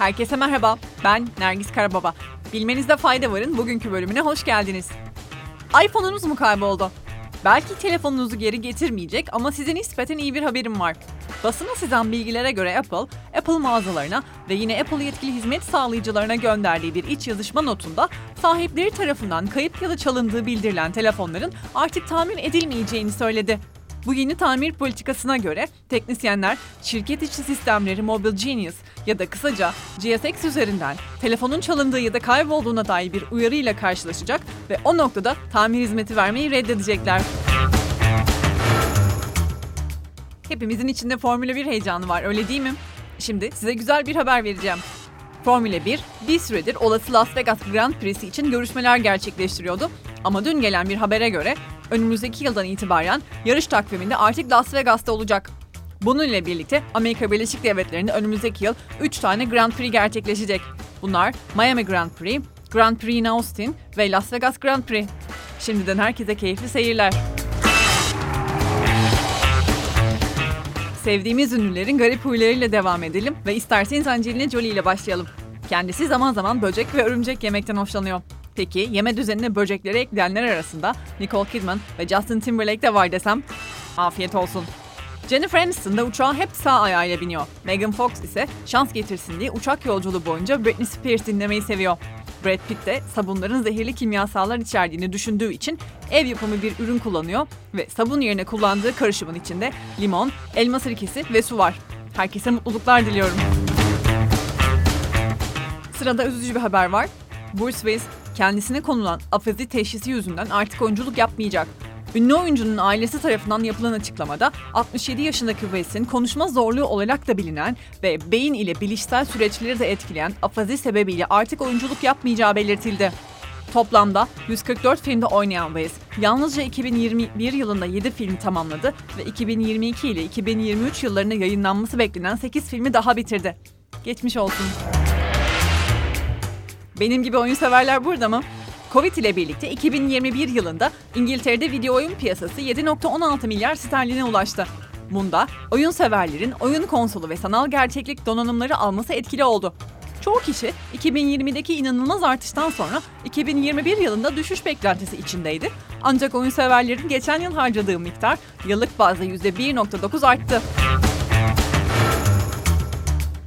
Herkese merhaba. Ben Nergis Karababa. Bilmenizde fayda varın bugünkü bölümüne hoş geldiniz. iPhone'unuz mu kayboldu? Belki telefonunuzu geri getirmeyecek ama size nispeten iyi bir haberim var. Basına sızan bilgilere göre Apple, Apple mağazalarına ve yine Apple yetkili hizmet sağlayıcılarına gönderdiği bir iç yazışma notunda sahipleri tarafından kayıp ya da çalındığı bildirilen telefonların artık tamir edilmeyeceğini söyledi. Bu yeni tamir politikasına göre teknisyenler şirket içi sistemleri Mobile Genius ya da kısaca GSX üzerinden telefonun çalındığı ya da kaybolduğuna dair bir uyarıyla karşılaşacak ve o noktada tamir hizmeti vermeyi reddedecekler. Hepimizin içinde Formula 1 heyecanı var öyle değil mi? Şimdi size güzel bir haber vereceğim. Formula 1 bir süredir olası Las Vegas Grand Prix'si için görüşmeler gerçekleştiriyordu. Ama dün gelen bir habere göre önümüzdeki yıldan itibaren yarış takviminde artık Las Vegas'ta olacak. Bununla birlikte Amerika Birleşik Devletleri'nde önümüzdeki yıl 3 tane Grand Prix gerçekleşecek. Bunlar Miami Grand Prix, Grand Prix in Austin ve Las Vegas Grand Prix. Şimdiden herkese keyifli seyirler. Sevdiğimiz ünlülerin garip huylarıyla devam edelim ve isterseniz Angelina Jolie ile başlayalım. Kendisi zaman zaman böcek ve örümcek yemekten hoşlanıyor. Peki yeme düzenine böcekleri ekleyenler arasında Nicole Kidman ve Justin Timberlake de var desem? Afiyet olsun. Jennifer Aniston da uçağa hep sağ ayağıyla biniyor. Megan Fox ise şans getirsin diye uçak yolculuğu boyunca Britney Spears dinlemeyi seviyor. Brad Pitt de sabunların zehirli kimyasallar içerdiğini düşündüğü için ev yapımı bir ürün kullanıyor ve sabun yerine kullandığı karışımın içinde limon, elma sirkesi ve su var. Herkese mutluluklar diliyorum. Sırada üzücü bir haber var. Bruce Willis kendisine konulan afezi teşhisi yüzünden artık oyunculuk yapmayacak. Ünlü oyuncunun ailesi tarafından yapılan açıklamada 67 yaşındaki West'in konuşma zorluğu olarak da bilinen ve beyin ile bilişsel süreçleri de etkileyen afazi sebebiyle artık oyunculuk yapmayacağı belirtildi. Toplamda 144 filmde oynayan West, yalnızca 2021 yılında 7 filmi tamamladı ve 2022 ile 2023 yıllarında yayınlanması beklenen 8 filmi daha bitirdi. Geçmiş olsun. Benim gibi oyun severler burada mı? Covid ile birlikte 2021 yılında İngiltere'de video oyun piyasası 7.16 milyar sterline ulaştı. Bunda oyun severlerin oyun konsolu ve sanal gerçeklik donanımları alması etkili oldu. Çoğu kişi 2020'deki inanılmaz artıştan sonra 2021 yılında düşüş beklentisi içindeydi. Ancak oyun severlerin geçen yıl harcadığı miktar yıllık bazda %1.9 arttı.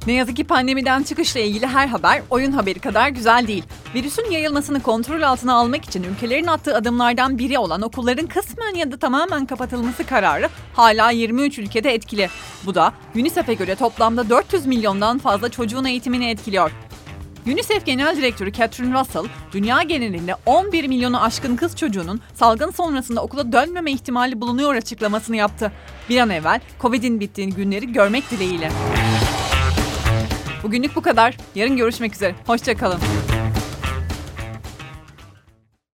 Ne yazık ki pandemiden çıkışla ilgili her haber oyun haberi kadar güzel değil. Virüsün yayılmasını kontrol altına almak için ülkelerin attığı adımlardan biri olan okulların kısmen ya da tamamen kapatılması kararı hala 23 ülkede etkili. Bu da UNICEF'e göre toplamda 400 milyondan fazla çocuğun eğitimini etkiliyor. UNICEF Genel Direktörü Catherine Russell, dünya genelinde 11 milyonu aşkın kız çocuğunun salgın sonrasında okula dönmeme ihtimali bulunuyor açıklamasını yaptı. Bir an evvel Covid'in bittiği günleri görmek dileğiyle. Bugünlük bu kadar. Yarın görüşmek üzere. Hoşçakalın.